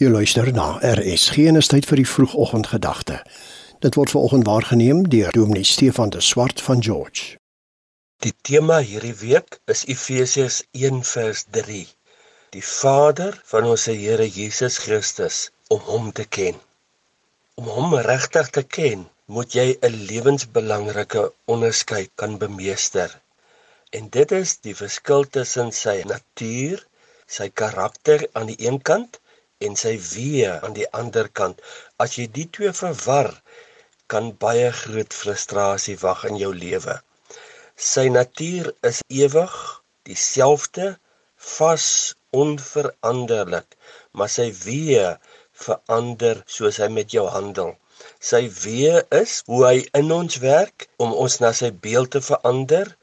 Jy luister na RSG en is tyd vir die vroegoggendgedagte. Dit word veraloggend waargeneem deur Dominee Stefan de Swart van George. Die tema hierdie week is Efesiërs 1:3. Die Vader van ons Here Jesus Christus om hom te ken. Om hom regtig te ken, moet jy 'n lewensbelangrike onderskeid kan bemeester. En dit is die verskil tussen sy natuur, sy karakter aan die een kant en sy weë aan die ander kant. As jy die twee verwar, kan baie groot frustrasie wag in jou lewe. Sy natuur is ewig, dieselfde, vas, onveranderlik, maar sy weë verander soos hy met jou handel. Sy weë is hoe hy in ons werk om ons na sy beeld te verander,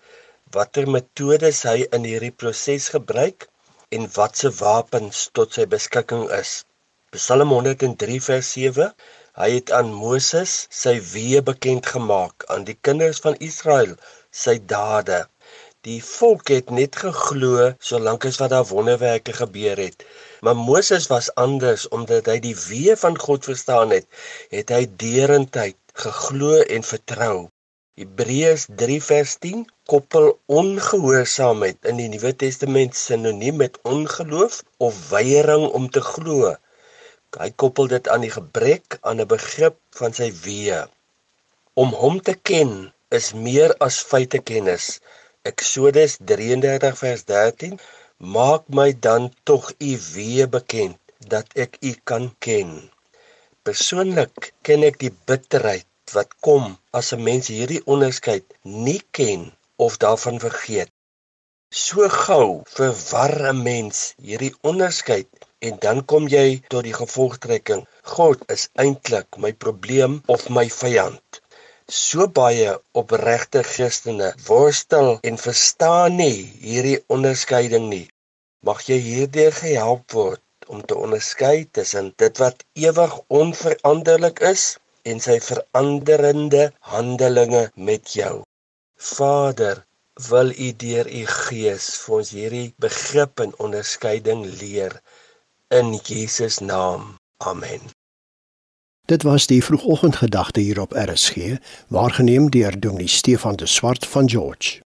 watter metodes hy in hierdie proses gebruik en watse wapens tot sy beskikking is. Psalm 103 vers 7 Hy het aan Moses sy weë bekend gemaak aan die kinders van Israel sy dade. Die volk het net geglo solank as wat daar wonderwerke gebeur het. Maar Moses was anders omdat hy die weë van God verstaan het, het hy deurentyd geglo en vertrou. Hebreërs 3 vers 10 koppel ongehoorsaamheid in die Nuwe Testament sinoniem met ongeloof of weiering om te glo. Hy koppel dit aan die gebrek aan 'n begrip van sy weë. Om hom te ken is meer as feitekennis. Eksodus 33 vers 13 Maak my dan tog u weë bekend dat ek u kan ken. Persoonlik ken ek die bitterheid wat kom as 'n mens hierdie onderskeid nie ken of daarvan vergeet. So gou verwar 'n mens hierdie onderskeid en dan kom jy tot die gevolgtrekking: God is eintlik my probleem of my vyand. So baie opregte Christene worstel en verstaan nie hierdie onderskeiding nie. Mag jy hierdeur gehelp word om te onderskei tussen dit wat ewig onveranderlik is en sy veranderende handelinge met jou. Vader, wil U deur U Gees vir ons hierdie begrip en onderskeiding leer in Jesus naam. Amen. Dit was die vroegoggendgedagte hier op RSG, waargeneem deur Dominee Stefan de Swart van George.